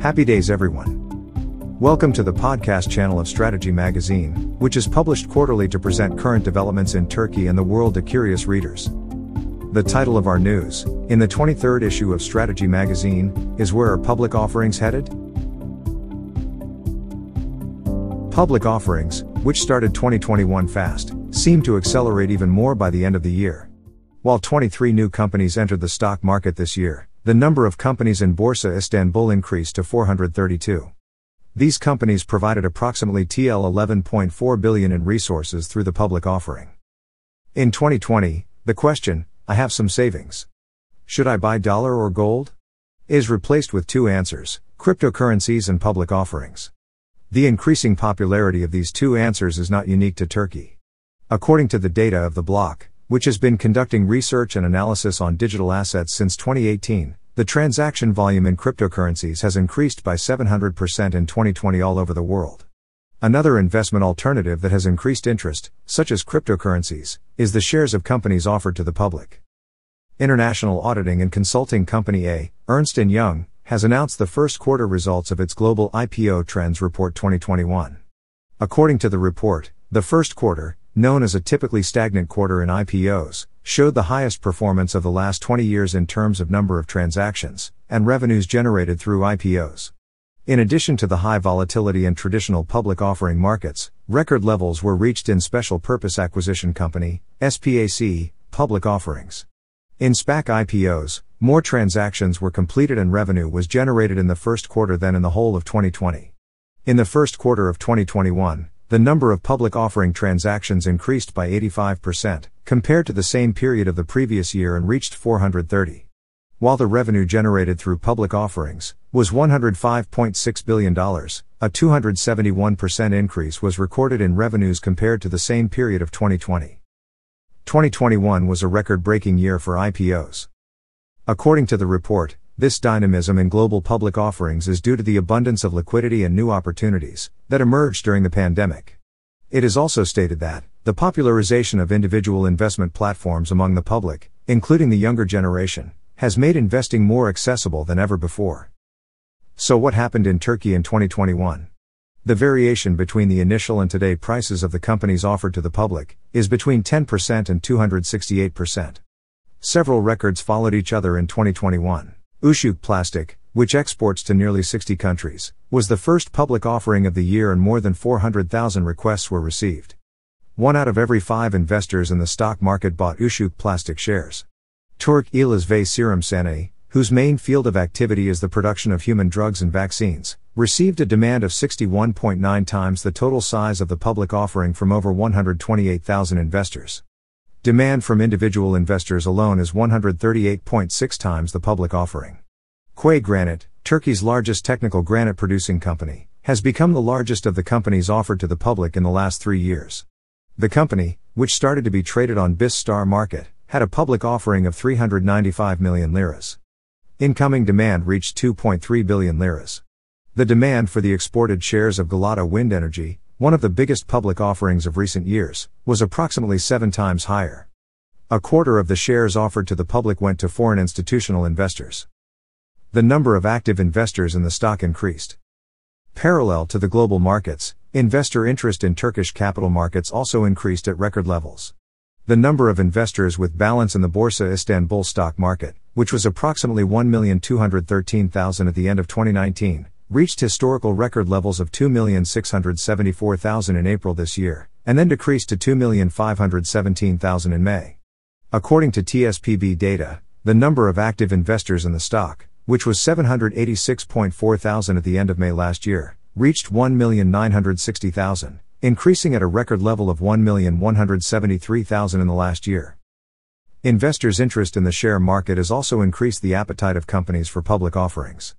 Happy days, everyone. Welcome to the podcast channel of Strategy Magazine, which is published quarterly to present current developments in Turkey and the world to curious readers. The title of our news, in the 23rd issue of Strategy Magazine, is Where Are Public Offerings Headed? Public offerings, which started 2021 fast, seem to accelerate even more by the end of the year. While 23 new companies entered the stock market this year, the number of companies in Borsa Istanbul increased to 432. These companies provided approximately TL 11.4 billion in resources through the public offering. In 2020, the question, I have some savings. Should I buy dollar or gold? is replaced with two answers cryptocurrencies and public offerings. The increasing popularity of these two answers is not unique to Turkey. According to the data of the Block, which has been conducting research and analysis on digital assets since 2018, the transaction volume in cryptocurrencies has increased by 700% in 2020 all over the world. Another investment alternative that has increased interest, such as cryptocurrencies, is the shares of companies offered to the public. International auditing and consulting company EY, Ernst & Young, has announced the first quarter results of its Global IPO Trends Report 2021. According to the report, the first quarter, known as a typically stagnant quarter in IPOs, showed the highest performance of the last 20 years in terms of number of transactions and revenues generated through IPOs. In addition to the high volatility in traditional public offering markets, record levels were reached in Special Purpose Acquisition Company, SPAC, public offerings. In SPAC IPOs, more transactions were completed and revenue was generated in the first quarter than in the whole of 2020. In the first quarter of 2021, the number of public offering transactions increased by 85%, compared to the same period of the previous year and reached 430. While the revenue generated through public offerings was $105.6 billion, a 271% increase was recorded in revenues compared to the same period of 2020. 2021 was a record breaking year for IPOs. According to the report, this dynamism in global public offerings is due to the abundance of liquidity and new opportunities that emerged during the pandemic. It is also stated that the popularization of individual investment platforms among the public, including the younger generation, has made investing more accessible than ever before. So, what happened in Turkey in 2021? The variation between the initial and today prices of the companies offered to the public is between 10% and 268%. Several records followed each other in 2021. Uşak Plastic, which exports to nearly 60 countries, was the first public offering of the year and more than 400,000 requests were received. One out of every five investors in the stock market bought Uşak Plastic shares. Turk İlaç ve Serum Sanayi, whose main field of activity is the production of human drugs and vaccines, received a demand of 61.9 times the total size of the public offering from over 128,000 investors. Demand from individual investors alone is 138.6 times the public offering. Qua Granite, Turkey's largest technical granite producing company, has become the largest of the companies offered to the public in the last three years. The company, which started to be traded on BIST Star Market, had a public offering of 395 million liras. Incoming demand reached 2.3 billion liras. The demand for the exported shares of Galata Wind Energy, one of the biggest public offerings of recent years, was approximately seven times higher. A quarter of the shares offered to the public went to foreign institutional investors. The number of active investors in the stock increased. Parallel to the global markets, investor interest in Turkish capital markets also increased at record levels. The number of investors with balance in the Borsa Istanbul stock market, which was approximately 1,213,000 at the end of 2019, reached historical record levels of 2,674,000 in April this year, and then decreased to 2,517,000 in May. According to TSPB data, the number of active investors in the stock, which was 786.4 thousand at the end of May last year, reached 1,960,000, increasing at a record level of 1,173,000 in the last year. Investors' interest in the share market has also increased the appetite of companies for public offerings.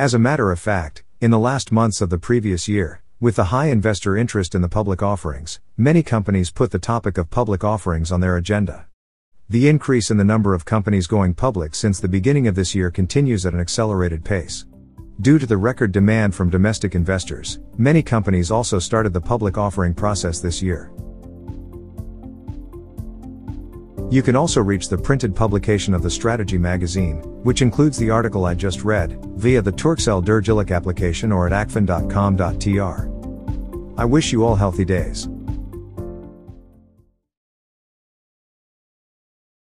As a matter of fact, in the last months of the previous year, with the high investor interest in the public offerings, many companies put the topic of public offerings on their agenda. The increase in the number of companies going public since the beginning of this year continues at an accelerated pace. Due to the record demand from domestic investors, many companies also started the public offering process this year. You can also reach the printed publication of the Strategy magazine, which includes the article I just read, via the Turkcell Dergilik application or at akfen.com.tr. I wish you all healthy days.